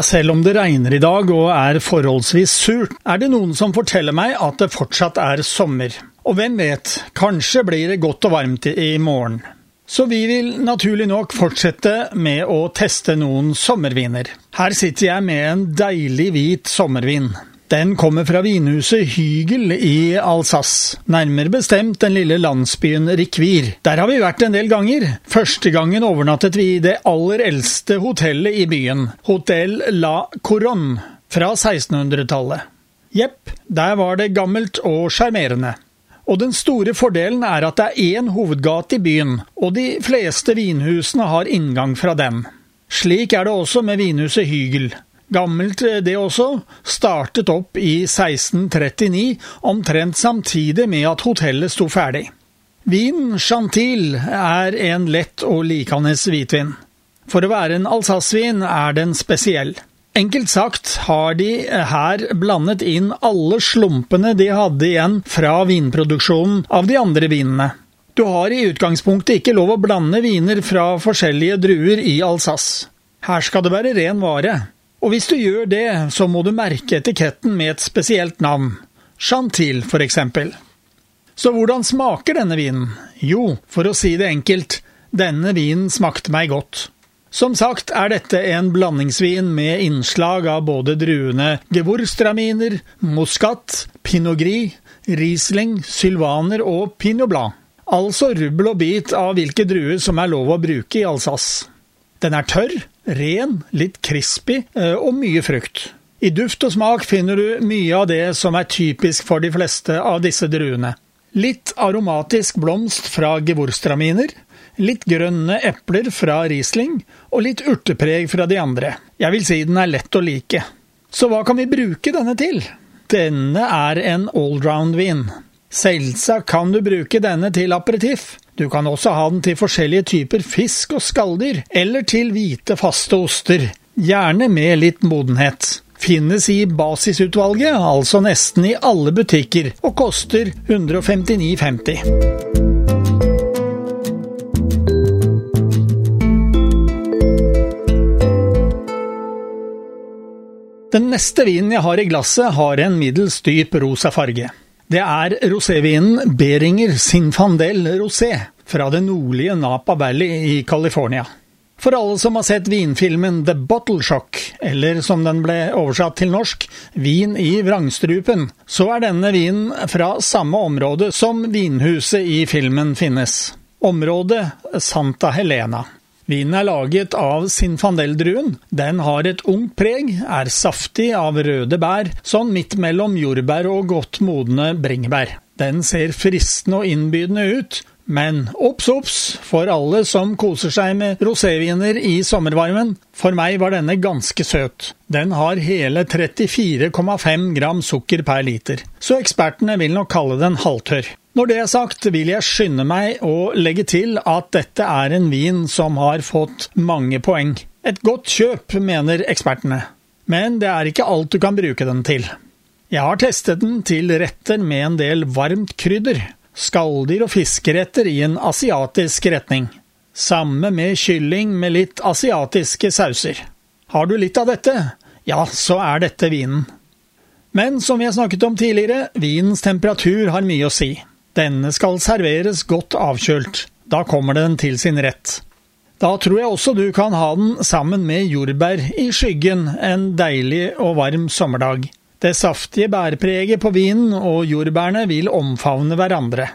Selv om det regner i dag og er forholdsvis surt, er det noen som forteller meg at det fortsatt er sommer. Og hvem vet, kanskje blir det godt og varmt i morgen. Så vi vil naturlig nok fortsette med å teste noen sommerviner. Her sitter jeg med en deilig hvit sommervin. Den kommer fra vinhuset Hygel i Alsace, nærmere bestemt den lille landsbyen Rikvir. Der har vi vært en del ganger. Første gangen overnattet vi i det aller eldste hotellet i byen, Hotell La Coronne, fra 1600-tallet. Jepp, der var det gammelt og sjarmerende. Og den store fordelen er at det er én hovedgate i byen, og de fleste vinhusene har inngang fra den. Slik er det også med vinhuset Hygel. Gammelt eh, det også, startet opp i 1639, omtrent samtidig med at hotellet sto ferdig. Vin Chantil er en lett og likende hvitvin. For å være en Alsace-vin er den spesiell. Enkelt sagt har de her blandet inn alle slumpene de hadde igjen fra vinproduksjonen av de andre vinene. Du har i utgangspunktet ikke lov å blande viner fra forskjellige druer i Alsace. Her skal det være ren vare. Og hvis du gjør det, så må du merke etiketten med et spesielt navn. Chantil, for eksempel. Så hvordan smaker denne vinen? Jo, for å si det enkelt, denne vinen smakte meg godt. Som sagt er dette en blandingsvin med innslag av både druene gewurztraminer, muskat, pinot gris, riesling, sylvaner og pinot blanc. Altså rubbel og bit av hvilke druer som er lov å bruke i Alsace. Den er tørr, ren, litt crispy eh, og mye frukt. I duft og smak finner du mye av det som er typisk for de fleste av disse druene. Litt aromatisk blomst fra gewurztraminer, litt grønne epler fra Riesling og litt urtepreg fra de andre. Jeg vil si den er lett å like. Så hva kan vi bruke denne til? Denne er en allround-vin. Selvsagt kan du bruke denne til aperitiff. Du kan også ha den til forskjellige typer fisk og skalldyr, eller til hvite, faste oster, gjerne med litt modenhet. Finnes i basisutvalget, altså nesten i alle butikker, og koster 159,50. Den neste vinen jeg har i glasset, har en middels dyp rosa farge. Det er rosévinen Beringer Sinfandel Rosé fra det nordlige Napa Valley i California. For alle som har sett vinfilmen The Bottle Shock, eller som den ble oversatt til norsk, Vin i vrangstrupen, så er denne vinen fra samme område som vinhuset i filmen finnes. Området Santa Helena. Vinen er laget av sinfandeldruen. Den har et ungt preg, er saftig av røde bær, sånn midt mellom jordbær og godt modne bringebær. Den ser fristende og innbydende ut, men obs, obs for alle som koser seg med roséviner i sommervarmen. For meg var denne ganske søt. Den har hele 34,5 gram sukker per liter, så ekspertene vil nok kalle den halvtørr. Når det er sagt, vil jeg skynde meg å legge til at dette er en vin som har fått mange poeng. Et godt kjøp, mener ekspertene. Men det er ikke alt du kan bruke den til. Jeg har testet den til retter med en del varmt krydder, skalldyr og fiskeretter i en asiatisk retning. Samme med kylling med litt asiatiske sauser. Har du litt av dette, ja, så er dette vinen. Men som vi har snakket om tidligere, vinens temperatur har mye å si. Denne skal serveres godt avkjølt. Da kommer den til sin rett. Da tror jeg også du kan ha den sammen med jordbær i skyggen en deilig og varm sommerdag. Det saftige bærpreget på vinen og jordbærene vil omfavne hverandre.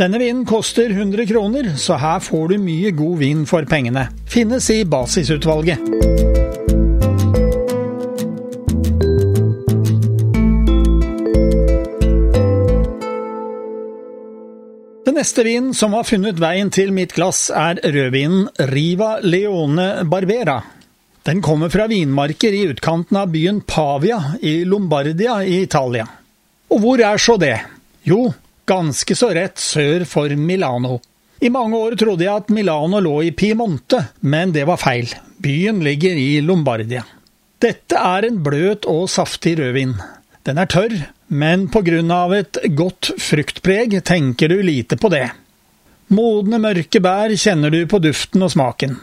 Denne vinen koster 100 kroner, så her får du mye god vin for pengene. Finnes i basisutvalget. Den neste vinen som har funnet veien til mitt glass, er rødvinen Riva Leone Barbera. Den kommer fra vinmarker i utkanten av byen Pavia i Lombardia i Italia. Og hvor er så det? Jo, ganske så rett sør for Milano. I mange år trodde jeg at Milano lå i Piemonte, men det var feil. Byen ligger i Lombardia. Dette er en bløt og saftig rødvin. Den er tørr, men av et godt fruktpreg tenker du lite på det. Modne, mørke bær kjenner du på duften og smaken.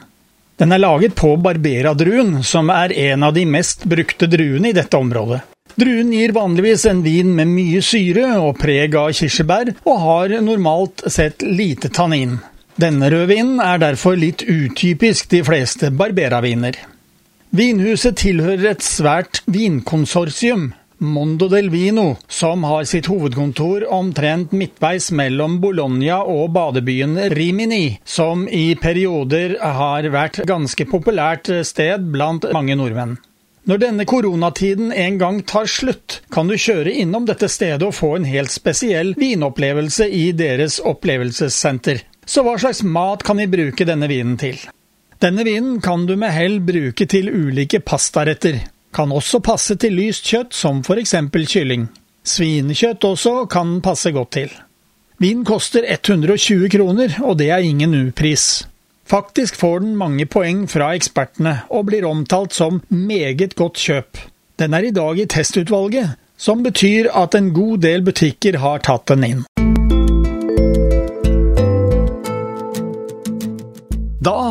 Den er laget på barberadruen, som er en av de mest brukte druene i dette området. Druen gir vanligvis en vin med mye syre og preg av kirsebær, og har normalt sett lite tannin. Denne rødvinen er derfor litt utypisk de fleste barberaviner. Vinhuset tilhører et svært vinkonsortium, Mondo del Vino, som har sitt hovedkontor omtrent midtveis mellom Bologna og badebyen Rimini, som i perioder har vært ganske populært sted blant mange nordmenn. Når denne koronatiden en gang tar slutt, kan du kjøre innom dette stedet og få en helt spesiell vinopplevelse i deres opplevelsessenter. Så hva slags mat kan vi bruke denne vinen til? Denne vinen kan du med hell bruke til ulike pastaretter. Kan også passe til lyst kjøtt, som for eksempel kylling. Svinekjøtt også kan passe godt til. Vin koster 120 kroner, og det er ingen upris. Faktisk får den mange poeng fra ekspertene, og blir omtalt som meget godt kjøp. Den er i dag i testutvalget, som betyr at en god del butikker har tatt den inn.